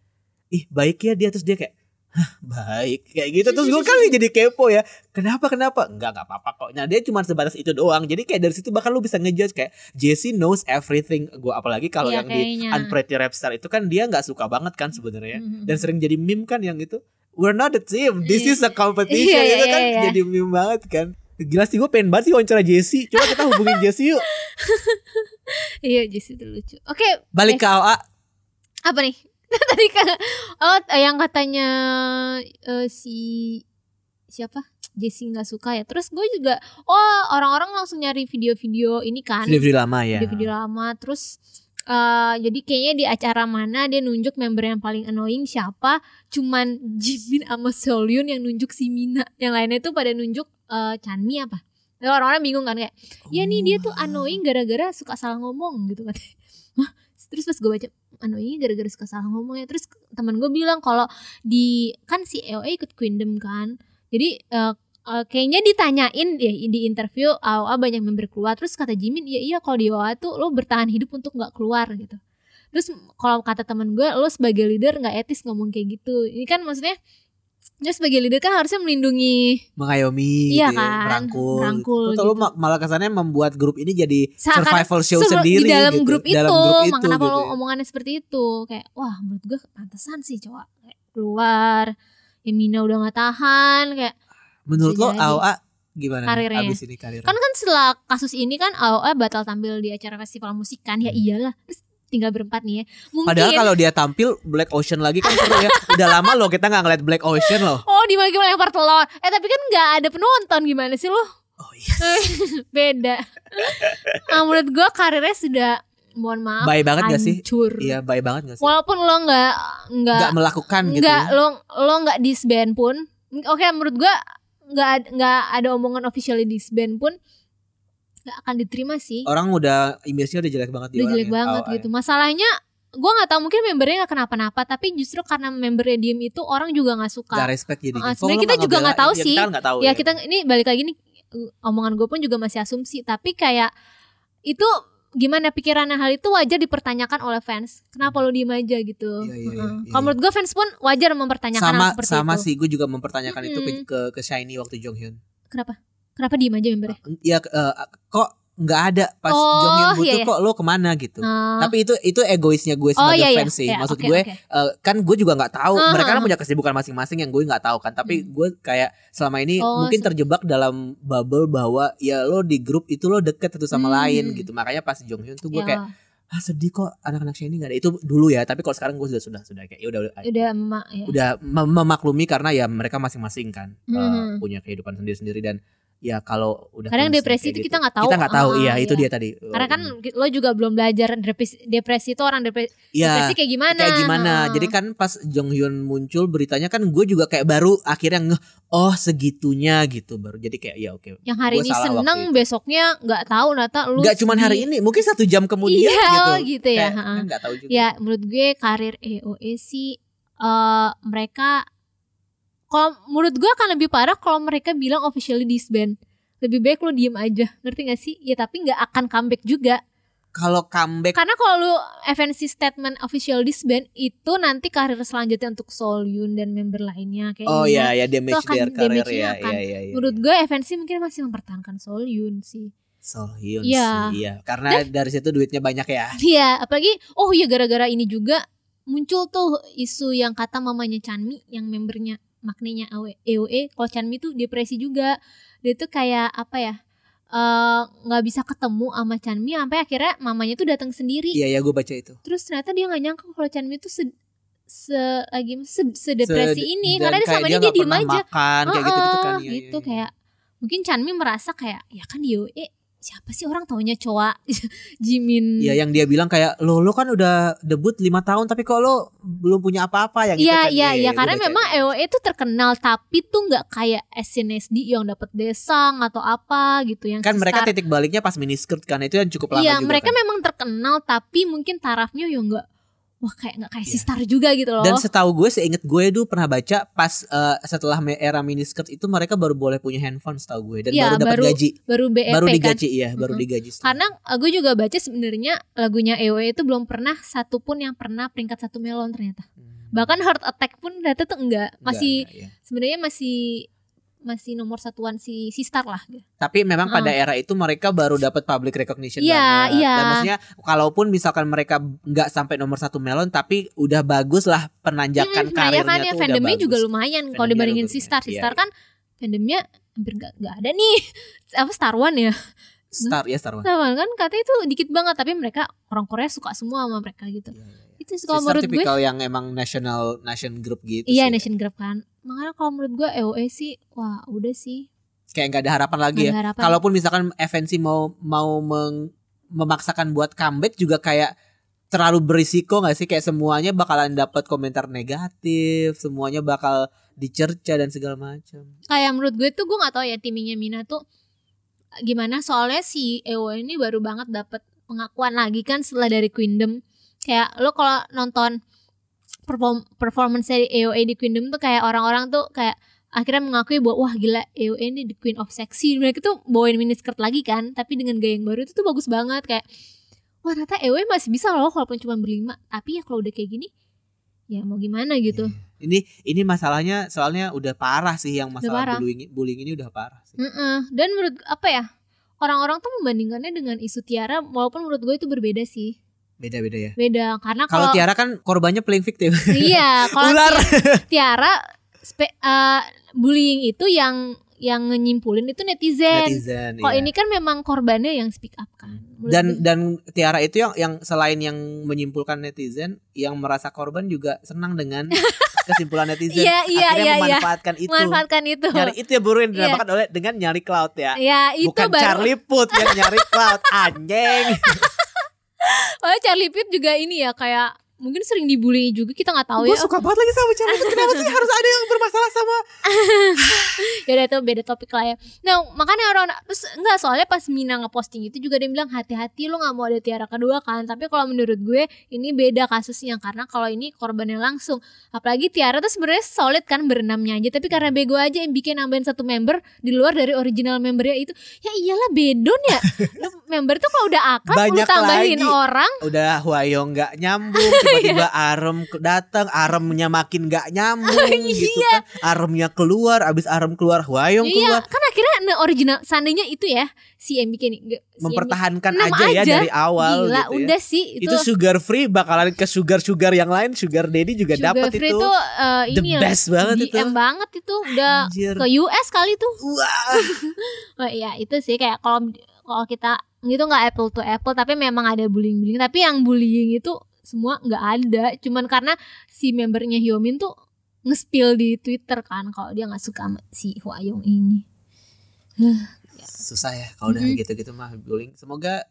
ih baik ya dia terus dia kayak Hah, baik. Kayak gitu. Terus gue kali jadi kepo ya. Kenapa kenapa? Enggak enggak apa-apa kok. Nah dia cuma sebatas itu doang. Jadi kayak dari situ bahkan lu bisa ngejudge kayak Jesse knows everything gue apalagi kalau Iya, yang di kayaknya. Unpretty Rap Star itu kan dia nggak suka banget kan sebenarnya. Mhm. dan sering jadi meme kan yang itu we're not a team. This Iya. is a competition. Iya, itu iya, kan iya. jadi meme banget kan. Gila sih gue pengen banget sih wawancara Jesse. Coba kita hubungin Jesse yuk. Iya Jessie itu lucu. Oke Balik ke AOA apa nih tadi kan oh yang katanya eh, si siapa? Jessie nggak suka ya. Terus gue juga oh orang-orang langsung nyari video-video ini kan. Video-video lama ya. Video-video lama. Terus eh, jadi kayaknya di acara mana dia nunjuk member yang paling annoying siapa? Cuman Jimin sama Seolyun yang nunjuk si Mina. Yang lainnya tuh pada nunjuk eh, Chanmi apa? Orang-orang bingung kan kayak ya nih dia tuh annoying gara-gara suka salah ngomong gitu Hah? terus pas gue baca annoying gara-gara suka salah ngomong ya terus teman gue bilang kalau di kan si EOA ikut Queendom kan. Jadi eh, eh, kayaknya ditanyain ya di interview AOA banyak member keluar. Terus kata Jimin iya iya kalau di AOA tuh lo bertahan hidup untuk nggak keluar gitu. Terus kalau kata teman gue lo sebagai leader nggak etis ngomong kayak gitu. Ini kan maksudnya dia sebagai leader kan harusnya melindungi mengayomi Iya gitu ya, kan, merangkul, merangkul gitu. Atau lu gitu. ma- malah kesannya membuat grup ini jadi Seakan- survival show sendiri di dalam gitu. grup itu, dalam grup itu kenapa gitu lo ya. omongannya seperti itu kayak wah menurut gue pantesan sih cowok kayak keluar ya Mina udah nggak tahan kayak menurut lo. AOA gimana Karirnya. abis ini karirnya kan kan setelah kasus ini kan AOA batal tampil di acara festival musik kan ya Hmm. iyalah terus tinggal berempat nih ya mungkin Padahal kalau dia tampil Black Ocean lagi kan seru ya. Udah lama loh kita nggak ngeliat Black Ocean loh. oh dimaki lempar telur eh tapi kan nggak ada penonton gimana sih lo Oh iya. beda nah, menurut gue karirnya sudah mohon maaf Baik banget gak sih? hancur Iya, baik banget gak sih? walaupun lo nggak nggak melakukan gitu. nggak ya. lo lo nggak disband pun oke menurut gua nggak nggak ada omongan officially disband pun nggak akan diterima sih. Orang udah image-nya udah jelek banget di udah jelek ya, banget AOA. gitu. Masalahnya gua nggak tahu mungkin membernya nggak kenapa-napa tapi justru karena membernya diem itu orang juga nggak suka. Gak respect jadi. Kok sebenarnya kita juga nggak tahu Ya, sih. Kita nggak tahu ya kita ini balik lagi nih omongan gue pun juga masih asumsi tapi kayak itu gimana pikirannya? Hal itu wajar dipertanyakan oleh fans. Kenapa lo diem aja gitu? Iya, iya, iya, iya. kalau menurut gue fans pun wajar mempertanyakan hal sama seperti sama itu. sih gue juga mempertanyakan itu ke, ke ke Shiny waktu Jonghyun. kenapa kenapa diem aja membernya Ya eh, kok nggak ada pas Oh, Jonghyun butuh iya, iya. kok lo ke mana gitu. Ah. Tapi itu itu egoisnya gue Oh, sebagai iya, iya. fans sih. Iya, Maksud oke, gue oke. eh, kan gue juga nggak tahu. Ah, Mereka kan ah. punya kesibukan masing-masing yang gue nggak tahu kan. Tapi Hmm. gue kayak selama ini Oh, mungkin terjebak dalam bubble bahwa ya lo di grup itu lo deket satu sama Hmm. lain gitu. Makanya pas Jonghyun tuh gue Ya, kayak ah sedih kok anak-anak Shiny nggak ada. Itu dulu ya. Tapi kalau sekarang gue sudah sudah sudah kayak ya udah udah udah emak ya. udah mem- memaklumi karena ya mereka masing-masing kan eh, Mhm. punya kehidupan sendiri-sendiri dan ya kalau udah Kadang depresi itu gitu, kita nggak tahu. kita nggak tahu Ah, iya itu iya. dia tadi Karena kan Eh, lo juga belum belajar depresi, depresi itu orang depresi, Iya, depresi kayak gimana? kayak gimana. Ah. Jadi kan pas Jong Hyun muncul beritanya kan gue juga kayak baru akhirnya ngeh oh segitunya gitu baru. Jadi kayak ya oke. yang hari ini seneng, besoknya nggak tahu Nata lu. Gak cuman hari ini, mungkin satu jam kemudian Iya, gitu. oh gitu ya. Ha-ha. kan nggak tahu juga. Ya menurut gue karir EOE sih eh mereka kalau menurut gue akan lebih parah kalau mereka bilang officially disband. Lebih baik lo diem aja, ngerti gak sih? Ya tapi nggak akan comeback juga. Kalau comeback Karena kalau lu FNC statement official disband itu nanti karir selanjutnya untuk Solyun dan member lainnya kayaknya. Oh iya ya damage akan their career ya. akan- Iya iya iya. Menurut gue FNC mungkin masih mempertahankan Solyun sih. Sohyun Iya. sih, iya. Karena dari situ duitnya banyak ya. Iya, apalagi oh iya gara-gara ini juga muncul tuh isu yang kata mamanya Chanmi yang membernya maknanya EOE kalau Chanmi tuh depresi juga. Dia tuh kayak apa ya? eh, nggak bisa ketemu sama Chanmi sampai akhirnya mamanya tuh datang sendiri. Iya, ya gue baca itu. Terus ternyata dia nggak nyangka kalau Chanmi tuh se, se lagi se, sedepresi Se- ini karena dia kayak sama dia, dia diem aja. makan kayak gitu-gitu kan. Heeh, Iya, gitu iya, iya. kayak mungkin Chanmi merasa kayak ya kan di EOE siapa sih orang taunya cowok Jimin. Iya yang dia bilang kayak lo lo kan udah debut lima tahun tapi kok lo belum punya apa-apa yang Iya kan. iya iya gua karena baca memang. EOE itu terkenal tapi tuh nggak kayak SNSD yang dapat desang atau apa gitu yang kan mereka titik baliknya pas miniskirt kan itu yang cukup lama Iya mereka kan. memang terkenal tapi mungkin tarafnya ya nggak wah kayak nggak kayak si Iya. star juga gitu loh. Dan setahu gue seinget gue dulu pernah baca pas eh, setelah era miniskirt itu mereka baru boleh punya handphone setahu gue dan Iya, baru dapat gaji. baru BEP baru kan. digaji iya, baru Mm-mm. digaji. Karena aku juga baca sebenarnya lagunya EOE itu belum pernah satu pun yang pernah peringkat satu melon ternyata. Hmm. Bahkan Heart Attack pun ternyata tuh enggak. Enggak, Masih enggak, iya. sebenarnya masih masih nomor satuan si si Star lah. gitu. Tapi memang pada Heeh. era itu mereka baru dapat public recognition Iya, banget. iya. Dan maksudnya kalaupun misalkan mereka nggak sampai nomor satu melon tapi udah bagus lah penanjakan Hmm, karirnya makanya tuh fandomnya udah juga bagus. lumayan kalau dibandingin si Star. Si iya, Star iya. kan fandomnya hampir nggak nggak ada nih. Apa Star One ya? Star ya Star One. Star One kan katanya itu dikit banget tapi mereka orang Korea suka semua sama mereka gitu. Iya, iya, iya. Itu sih kalau menurut gue yang emang national nation group gitu iya sih. Nation Group kan. Makanya kalau menurut gue EOE sih wah udah sih. Kayak nggak ada harapan lagi Nggak ya. harapan. Kalaupun misalkan FNC mau mau meng- memaksakan buat comeback juga kayak terlalu berisiko nggak sih kayak semuanya bakalan dapat komentar negatif, semuanya bakal dicerca dan segala macam. kayak menurut gue tuh gue nggak tahu ya timingnya Mina tuh gimana soalnya si EO ini baru banget dapet pengakuan lagi kan setelah dari Queendom kayak lo kalau nonton perform performance dari EOE di Queendom tuh kayak orang-orang tuh kayak akhirnya mengakui bahwa wah gila EOE ini the queen of sexy mereka tuh bawain miniskirt lagi kan tapi dengan gaya yang baru itu tuh bagus banget kayak wah ternyata EOE masih bisa loh walaupun cuma berlima tapi ya kalau udah kayak gini ya mau gimana gitu Ini ini masalahnya soalnya udah parah sih yang masalah bullying bullying ini udah parah sih. Mm-mm. Dan menurut apa ya orang-orang tuh membandingkannya dengan isu Tiara walaupun menurut gue itu berbeda sih Beda-beda ya. beda karena Kalau Tiara kan korbannya playing victim. iya kalau Tiara spe- eh, bullying itu yang yang nyimpulin itu netizen. Netizen. Kalau iya. ini kan memang korbannya yang speak up kan. Menurut dan gue. dan Tiara itu yang yang selain yang menyimpulkan netizen, yang merasa korban juga senang dengan kesimpulan netizen. Iya, iya, Akhirnya iya, iya. memanfaatkan itu. manfaatkan itu. Nyari itu ya buru yang Iya. didapatkan oleh dengan nyari cloud ya. ya itu Bukan baru Charlie Puth yang nyari cloud anjing. Oh, Charlie Pitt juga ini ya kayak mungkin sering dibully juga kita nggak tahu Gue ya. suka banget lagi sama Charlie Puth. Kenapa sih harus ada yang bermasalah sama ya udah itu beda topik lah ya nah makanya orang terus enggak soalnya pas Mina ngeposting itu juga dia bilang hati-hati lo nggak mau ada tiara kedua kan tapi kalau menurut gue ini beda kasusnya karena kalau ini korbannya langsung apalagi tiara tuh sebenarnya solid kan berenamnya aja tapi karena bego aja yang bikin nambahin satu member di luar dari original membernya itu ya iyalah bedon ya member tuh kalau udah akrab lu tambahin lagi. orang udah Huayong nggak nyambung tiba-tiba Arem ke- datang Aremnya makin nggak nyambung gitu kan. Aremnya keluar abis Arem keluar Huayong iya keluar. kan akhirnya nah, original seandainya itu ya si si yang mempertahankan Enam aja, ya aja. dari awal Gila, gitu ya. udah sih itu, itu, sugar free bakalan ke sugar sugar yang lain sugar daddy juga Sugar dapat Free itu. tuh eh, the ini best banget DM itu. banget itu udah Anjir. ke US kali tuh. wah. Oh iya itu sih kayak kalau kalau kita gitu nggak apple to apple tapi memang ada bullying bullying tapi yang bullying itu semua nggak ada. Cuman karena si membernya Hyomin tuh nge-spill di Twitter kan kalau dia nggak suka sama si Hwayong ini. susah ya kalau udah gitu-gitu mah bullying. Semoga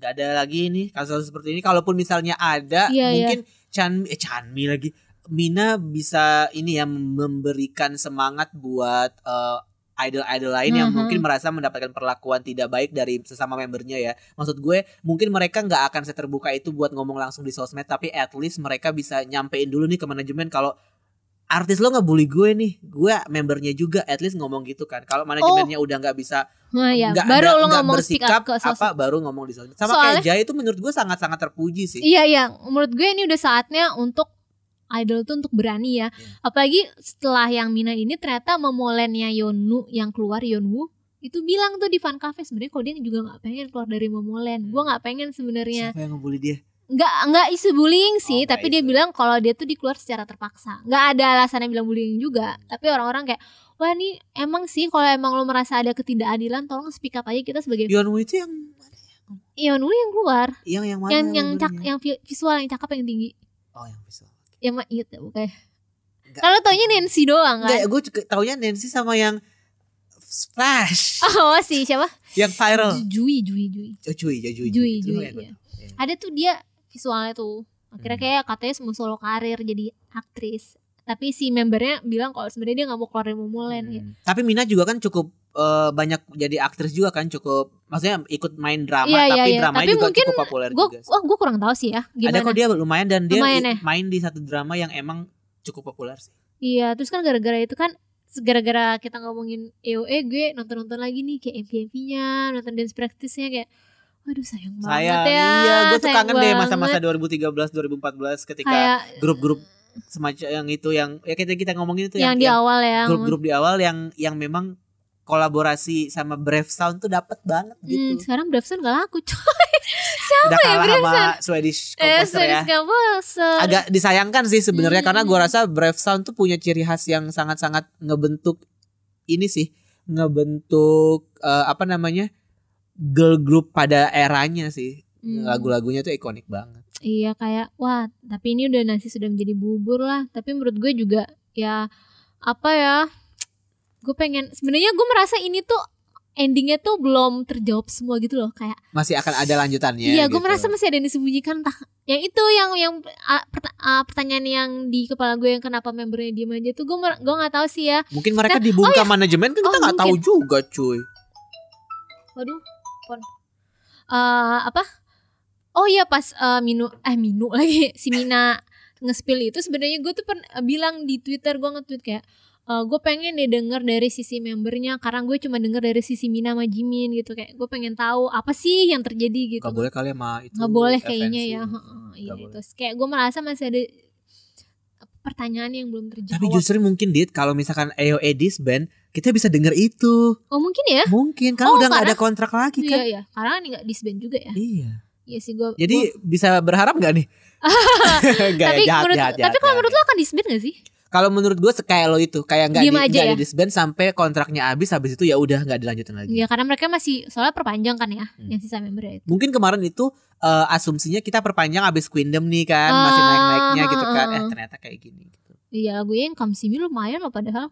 nggak ada lagi nih kasus seperti ini. Kalaupun misalnya ada Iya, mungkin Chan eh Chanmi lagi. Mina bisa ini ya memberikan semangat buat eh, idol-idol lain yang Mhm. mungkin merasa mendapatkan perlakuan tidak baik dari sesama membernya ya. Maksud gue mungkin mereka nggak akan seterbuka itu buat ngomong langsung di sosmed tapi at least mereka bisa nyampein dulu nih ke manajemen kalau artis lo ngebully gue nih, gue membernya juga at least ngomong gitu kan. Kalau manajemennya udah nggak bisa Nah ya nggak baru lo ngomong bersikap ke sosmed. apa baru ngomong di sosmed. Sama Soalnya- kayak Jaya itu menurut gue sangat-sangat terpuji sih. Iya iya, menurut gue ini udah saatnya untuk idol tuh untuk berani ya. Iya. Apalagi setelah yang Mina ini ternyata memolennya Yonu yang keluar Yonwoo itu bilang tuh di fan cafe sebenarnya kalau dia juga nggak pengen keluar dari Momoland gue nggak pengen sebenarnya Siapa yang ngebully dia? nggak nggak isu bullying sih Oh, tapi dia isu. bilang kalau dia tuh dikeluar secara terpaksa nggak ada alasannya bilang bullying juga tapi orang-orang kayak wah ini emang sih kalau emang lo merasa ada ketidakadilan tolong speak up aja kita sebagai Yonwoo itu yang Ion Woo yang keluar yang yang mana? yang yang cak bully-nya? yang vi- visual yang cakep yang tinggi Oh, yang visual. Yang ma- inget ya bukan kalau taunya Nancy doang Enggak, kan gue taunya Nancy sama yang Splash, oh sih siapa yang viral. Jui Jui Jui Oh, cuy, ya, Jui Jui yang gue iya. Iya. ada tuh dia visualnya tuh akhirnya Hmm. kayak katanya mau solo karir jadi aktris tapi si membernya bilang kalau sebenarnya dia nggak mau keluar dari Momoland ya. Hmm. Tapi Mina juga kan cukup eh, banyak jadi aktris juga kan cukup maksudnya ikut main drama Iya, iya, tapi iya. dramanya Tapi juga mungkin cukup populer gue juga. wah gue kurang tahu sih ya gimana Ada kok dia lumayan dan dia Lumayan ya? main di satu drama yang emang cukup populer sih. iya terus kan gara-gara itu kan gara-gara kita ngomongin EOE gue nonton-nonton lagi nih kayak MV-nya nonton dance practice-nya kayak waduh sayang banget Sayang, ya iya, gue tuh kangen deh masa-masa banget. 2013 2014 ketika grup-grup semacam yang itu yang ya kita kita ngomongin itu yang, di awal ya grup-grup di awal yang yang memang kolaborasi sama Brave Sound tuh dapat banget Hmm, gitu. sekarang Bravson gak laku coy Udah ya, kalah Brave sama Swedish eh Composer ya. Swedish Composer Agak disayangkan sih sebenarnya Hmm. karena gua rasa Brave Sound tuh punya ciri khas yang sangat-sangat ngebentuk ini sih, ngebentuk eh, apa namanya? girl group pada eranya sih. Hmm. Lagu-lagunya tuh ikonik banget. Iya kayak wah tapi ini udah nasi sudah menjadi bubur lah tapi menurut gue juga ya apa ya gue pengen sebenarnya gue merasa ini tuh endingnya tuh belum terjawab semua gitu loh kayak Masih akan ada lanjutannya iya gue gitu. merasa masih ada yang disembunyikan entah yang itu yang yang ah, pertanyaan yang di kepala gue yang kenapa membernya diem aja tuh gue gue nggak tahu sih ya. Mungkin mereka dibungkam manajemen kan kita Oh, nggak tahu juga, cuy. waduh pon. Eh, apa? Oh iya pas eh, minu eh minu lagi si Mina nge-spill itu sebenarnya gue tuh pernah bilang di Twitter gue nge-tweet kayak eh, gue pengen deh denger dari sisi membernya karena gue cuma denger dari sisi Mina sama Jimin gitu kayak gue pengen tahu apa sih yang terjadi gitu Gak boleh kali sama itu. nggak boleh kayaknya ya iya terus kayak gue merasa masih ada pertanyaan yang belum terjawab Tapi justru mungkin dit kalau misalkan EOE disband kita bisa denger itu. oh mungkin ya Mungkin karena Oh, udah nggak karena- ada kontrak lagi iya kan. iya karena ini nggak disband juga ya Iya. iya sih gue Jadi bisa berharap nggak nih? Tapi ya, jahat, menurut jahat, tapi jahat, kalau jahat. menurut lo akan disband gak sih Kalau menurut gue kayak lo itu kayak nggak di, aja ya? di disband sampai kontraknya habis habis itu ya udah nggak dilanjutin lagi. Iya karena mereka masih soalnya perpanjang kan ya Hmm. yang sisa member itu. Mungkin kemarin itu eh, asumsinya kita perpanjang habis Queendom nih kan Ah, masih naik naiknya gitu kan. ah, Eh ah. ternyata kayak gini. Gitu. Iya lagunya yang Me lumayan loh padahal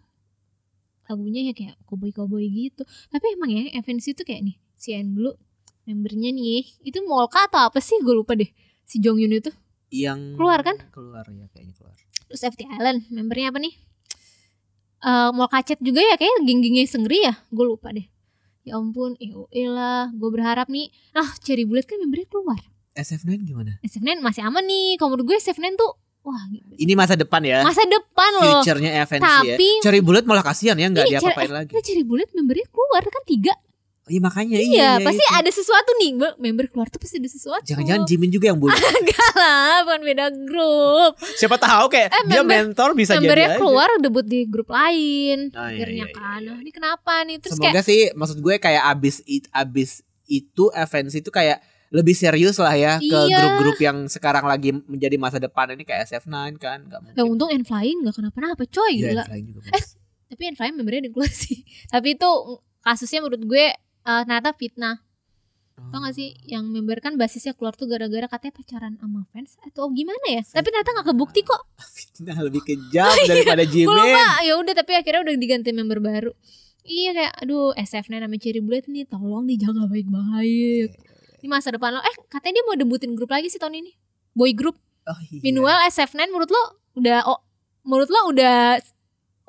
lagunya ya kayak cowboy-cowboy gitu. Tapi emang ya FNC itu kayak nih si N dulu membernya nih itu Molka atau apa sih gue lupa deh si Jong Yun itu. Yang Keluar kan? Keluar ya kayaknya keluar. Terus FT Island membernya apa nih? Eh Molka Chat juga ya kayak geng-gengnya Sengri ya gue lupa deh. Ya ampun, EOE lah. Gue berharap nih, nah Cherry Bullet kan membernya keluar. SF9 gimana? SF9 masih aman nih. Kalau menurut gue SF9 tuh, wah gitu. Ini masa depan ya. masa depan loh. Future-nya FNC ya. Tapi- Cherry Bullet malah kasihan ya nggak Iya, diapa-apain lagi. Nah, Cherry Bullet membernya keluar kan tiga. Iya makanya Iya, iya. pasti itu. ada sesuatu nih. Mbak. Member keluar tuh pasti ada sesuatu. Jangan-jangan Jimin juga yang bully. Enggak lah, bukan beda grup. Siapa tahu kayak Eh, dia member- mentor bisa jadi Membernya aja. keluar debut di grup lain. Oh, iya, Akhirnya iya, iya, kan. iya. Nah, ini kenapa nih? Terus Semoga kayak sih maksud gue kayak abis it, abis itu FNC itu kayak lebih serius lah ya ke Iya. grup-grup yang sekarang lagi menjadi masa depan ini kayak SF9 kan nggak mungkin. ya untung and flying gak kenapa-napa coy Iya, gila. Flying juga Eh. Tapi and flying membernya ada keluar sih. Tapi itu kasusnya menurut gue eh, ternyata fitnah. Tau gak sih yang member kan basisnya keluar tuh gara-gara katanya pacaran sama fans atau gimana ya? Tapi ternyata gak kebukti kok. Fitnah lebih kejam daripada Gue Jimin. Ya udah tapi akhirnya udah diganti member baru. Iya kayak aduh SF9 sama Cherry Bullet nih tolong dijaga baik-baik. Ini masa depan lo. Eh katanya dia mau debutin grup lagi sih tahun ini. Boy group. Oh, iya. Meanwhile SF9 menurut lo udah oh, menurut lo udah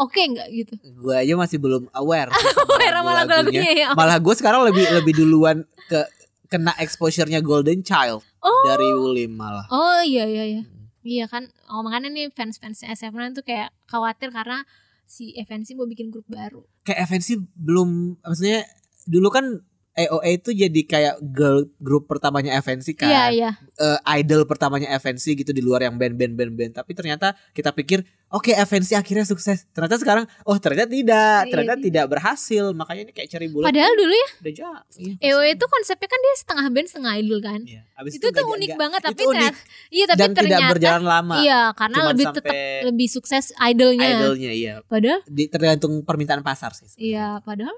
oke nggak gitu? Gue aja masih belum aware. Aware sama lagu-lagunya. ya. Malah gue sekarang lebih lebih duluan ke kena exposure-nya Golden Child Oh. dari Wulim malah. Oh iya iya iya. Iya kan, oh, makanya nih fans-fans SF9 tuh kayak khawatir karena si FNC mau bikin grup baru. Kayak FNC belum maksudnya dulu kan AOA itu jadi kayak girl group pertamanya FNC kan. Iya iya. eh, idol pertamanya FNC gitu di luar yang band-band band-band. Tapi ternyata kita pikir oke FNC akhirnya sukses. Ternyata sekarang oh ternyata tidak, Iya, ternyata iya. tidak berhasil. Makanya ini kayak ceri bulat. Padahal dulu ya udah jauh. Iya, EOE itu konsepnya kan dia setengah band setengah idol kan. Iya. Abis Itu tuh unik nggak- banget itu tapi unik. ternyata iya tapi dan tidak ternyata berjalan lama. Iya, karena Cuman lebih tetap lebih sukses idolnya. Idolnya iya. Padahal Di, tergantung permintaan pasar sih. sebenarnya. iya, padahal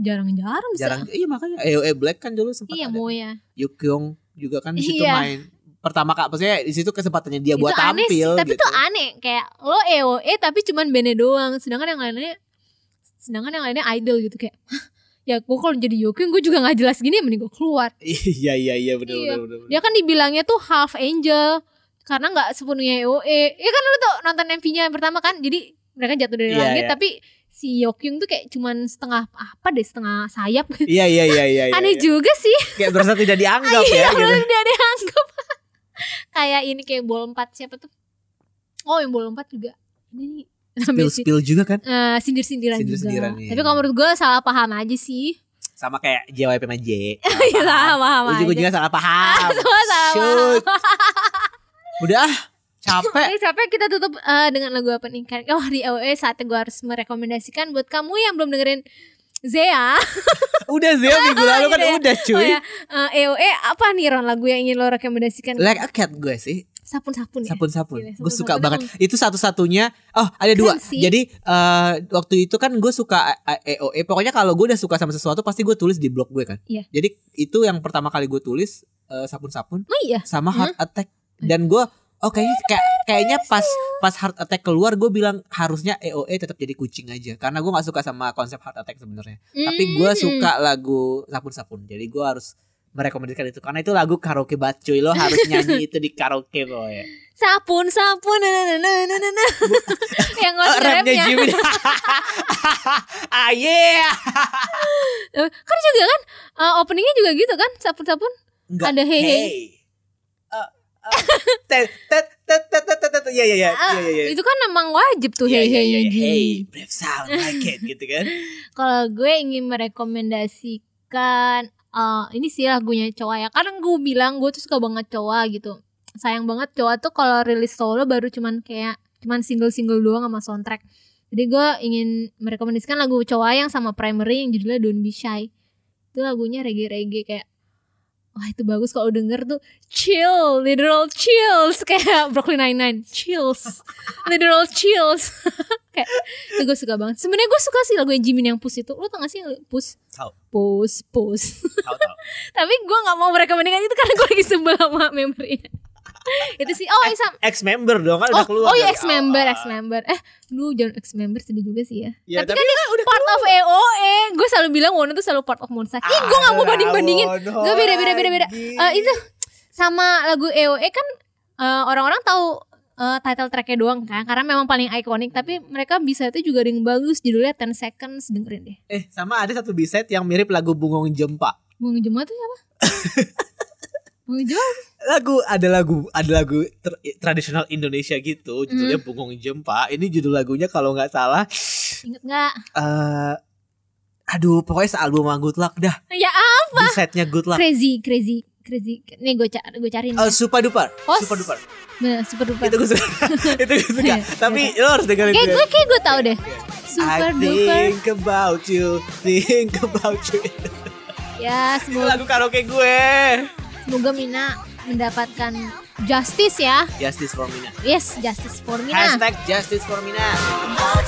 jarang-jarang bisa. Jarang iya makanya AOA Black kan dulu sempat Iya, ada. mau ya. Yukyung juga kan di situ Iya. main pertama kak maksudnya di situ kesempatannya dia itu buat aneh sih, tampil tapi gitu. tuh aneh kayak lo EOE tapi cuman bandnya doang, sedangkan yang lainnya sedangkan yang lainnya idol gitu kayak "Hah, ya gue kalau jadi Yokyung gue juga nggak jelas gini mending gue keluar iya iya iya benar Iya. benar dia kan dibilangnya tuh half angel karena nggak sepenuhnya EOE ya kan lu tuh nonton MV-nya yang pertama kan jadi mereka jatuh dari Iya, langit iya. tapi si Yokyung tuh kayak cuman setengah apa deh setengah sayap Iya iya iya iya. iya, aneh iya. juga sih Kayak berasa tidak dianggap iya ya. gitu. bener dia dianggap kayak ini kayak bola empat siapa tuh oh yang bola empat juga ini Spill spill juga kan. Eh, sindir-sindiran juga Sindir-sindiran, iya. tapi kalau menurut gue salah paham aja sih Sama kayak JYP sama J. Iya, salah paham Ujung-ujungnya salah paham. Salah Shoot. Udah ah, capek. Jadi capek kita tutup eh, dengan lagu apa nih? Kan oh di AOE saatnya gue harus merekomendasikan buat kamu yang belum dengerin Zea. Udah Zia minggu lalu kan udah cuy. Oh ya, eh, AOE apa nih Ron lagu yang ingin lo rekomendasikan? Like a cat gue sih. Sapun-sapun ya. Sapun-sapun. Gila, Gue suka sapun-sapun banget. Itu satu-satunya. Oh, ada dua. sih. Jadi eh, waktu itu kan gue suka EOE. Pokoknya kalau gue udah suka sama sesuatu pasti gue tulis di blog gue kan. Iya. Jadi itu yang pertama kali gue tulis sapun-sapun Oh iya. sama Heart Attack. Dan gue oh kayaknya kayak, kayaknya pas pas Heart Attack keluar gue bilang harusnya EOE tetap jadi kucing aja karena gue nggak suka sama konsep Heart Attack sebenarnya. Tapi gue Hmm. suka lagu sapun-sapun. Jadi gue harus merekomendasikan itu karena itu lagu karaoke banget cuy lo harus nyanyi itu di karaoke boy. Sapun sapun na na na na na yang nggak rapnya rapnya. Jimmy. ah yeah. Kan juga kan eh, openingnya juga gitu kan sapun-sapun. Enggak. Ada hey, hey. Uh, Iya iya iya iya iya. Itu kan emang wajib tuh Iya, hey iya, hey iya, hey. Hey, brave sound like it gitu kan. Kalau gue ingin merekomendasikan eh, ini sih lagunya Coa ya. Karena gue bilang gue tuh suka banget Coa gitu. Sayang banget Coa tuh kalau rilis solo baru cuman kayak cuman single-single doang sama soundtrack. Jadi gue ingin merekomendasikan lagu Coa yang sama Primary yang judulnya Don't Be Shy. Itu lagunya reggae-reggae kayak Wah itu bagus kalau denger tuh chill, literal chills kayak Brooklyn Nine-Nine, chills, literal chills. kayak itu gue suka banget. Sebenarnya gue suka sih lagu yang Jimin yang Push itu. Lo tau gak sih Push? Tahu. Push, Push. Tahu tahu. Tapi gue gak mau merekomendasikan itu karena gue lagi sebel sama memorinya. Itu sih. Oh, Isam. Ex member dong kan Oh, udah keluar. oh iya ex member, awal. ex member. Eh, lu jangan ex member sedih juga sih ya. Ya, tapi, tapi kan dia udah part of EOE. Gue selalu bilang Wona tuh selalu part of Monster. Ih, gue gak mau Ah, banding bandingin. Gue beda beda beda beda. Eh, itu sama lagu EOE kan eh, orang-orang tahu eh, title tracknya doang kan karena memang paling ikonik tapi mereka bisa itu juga ada yang bagus judulnya 10 seconds dengerin deh Eh sama ada satu B-side yang mirip lagu Bungong Jempa. Bung Jema tuh apa? Bung Jema Lagu ada lagu ada lagu ter- tradisional Indonesia gitu judulnya Hmm. Bungong Jempa. Ini judul lagunya kalau nggak salah inget nggak? eh aduh pokoknya sealbum Good Luck dah. Ya apa? B-side-nya Good Luck. Crazy crazy crazy. Nih gue cari gue cariin. Oh, super duper. Oh, super duper. Nah, super duper. Itu gue suka. itu gue suka. Tapi lo harus dengerin Kayak gue kayak gue tau deh. Super I duper. think about you, think about you. Ya semoga lagu karaoke gue. Semoga Mina mendapatkan justice ya. Justice for Mina. Yes, justice for Mina. Hashtag Justice for Mina. Oh,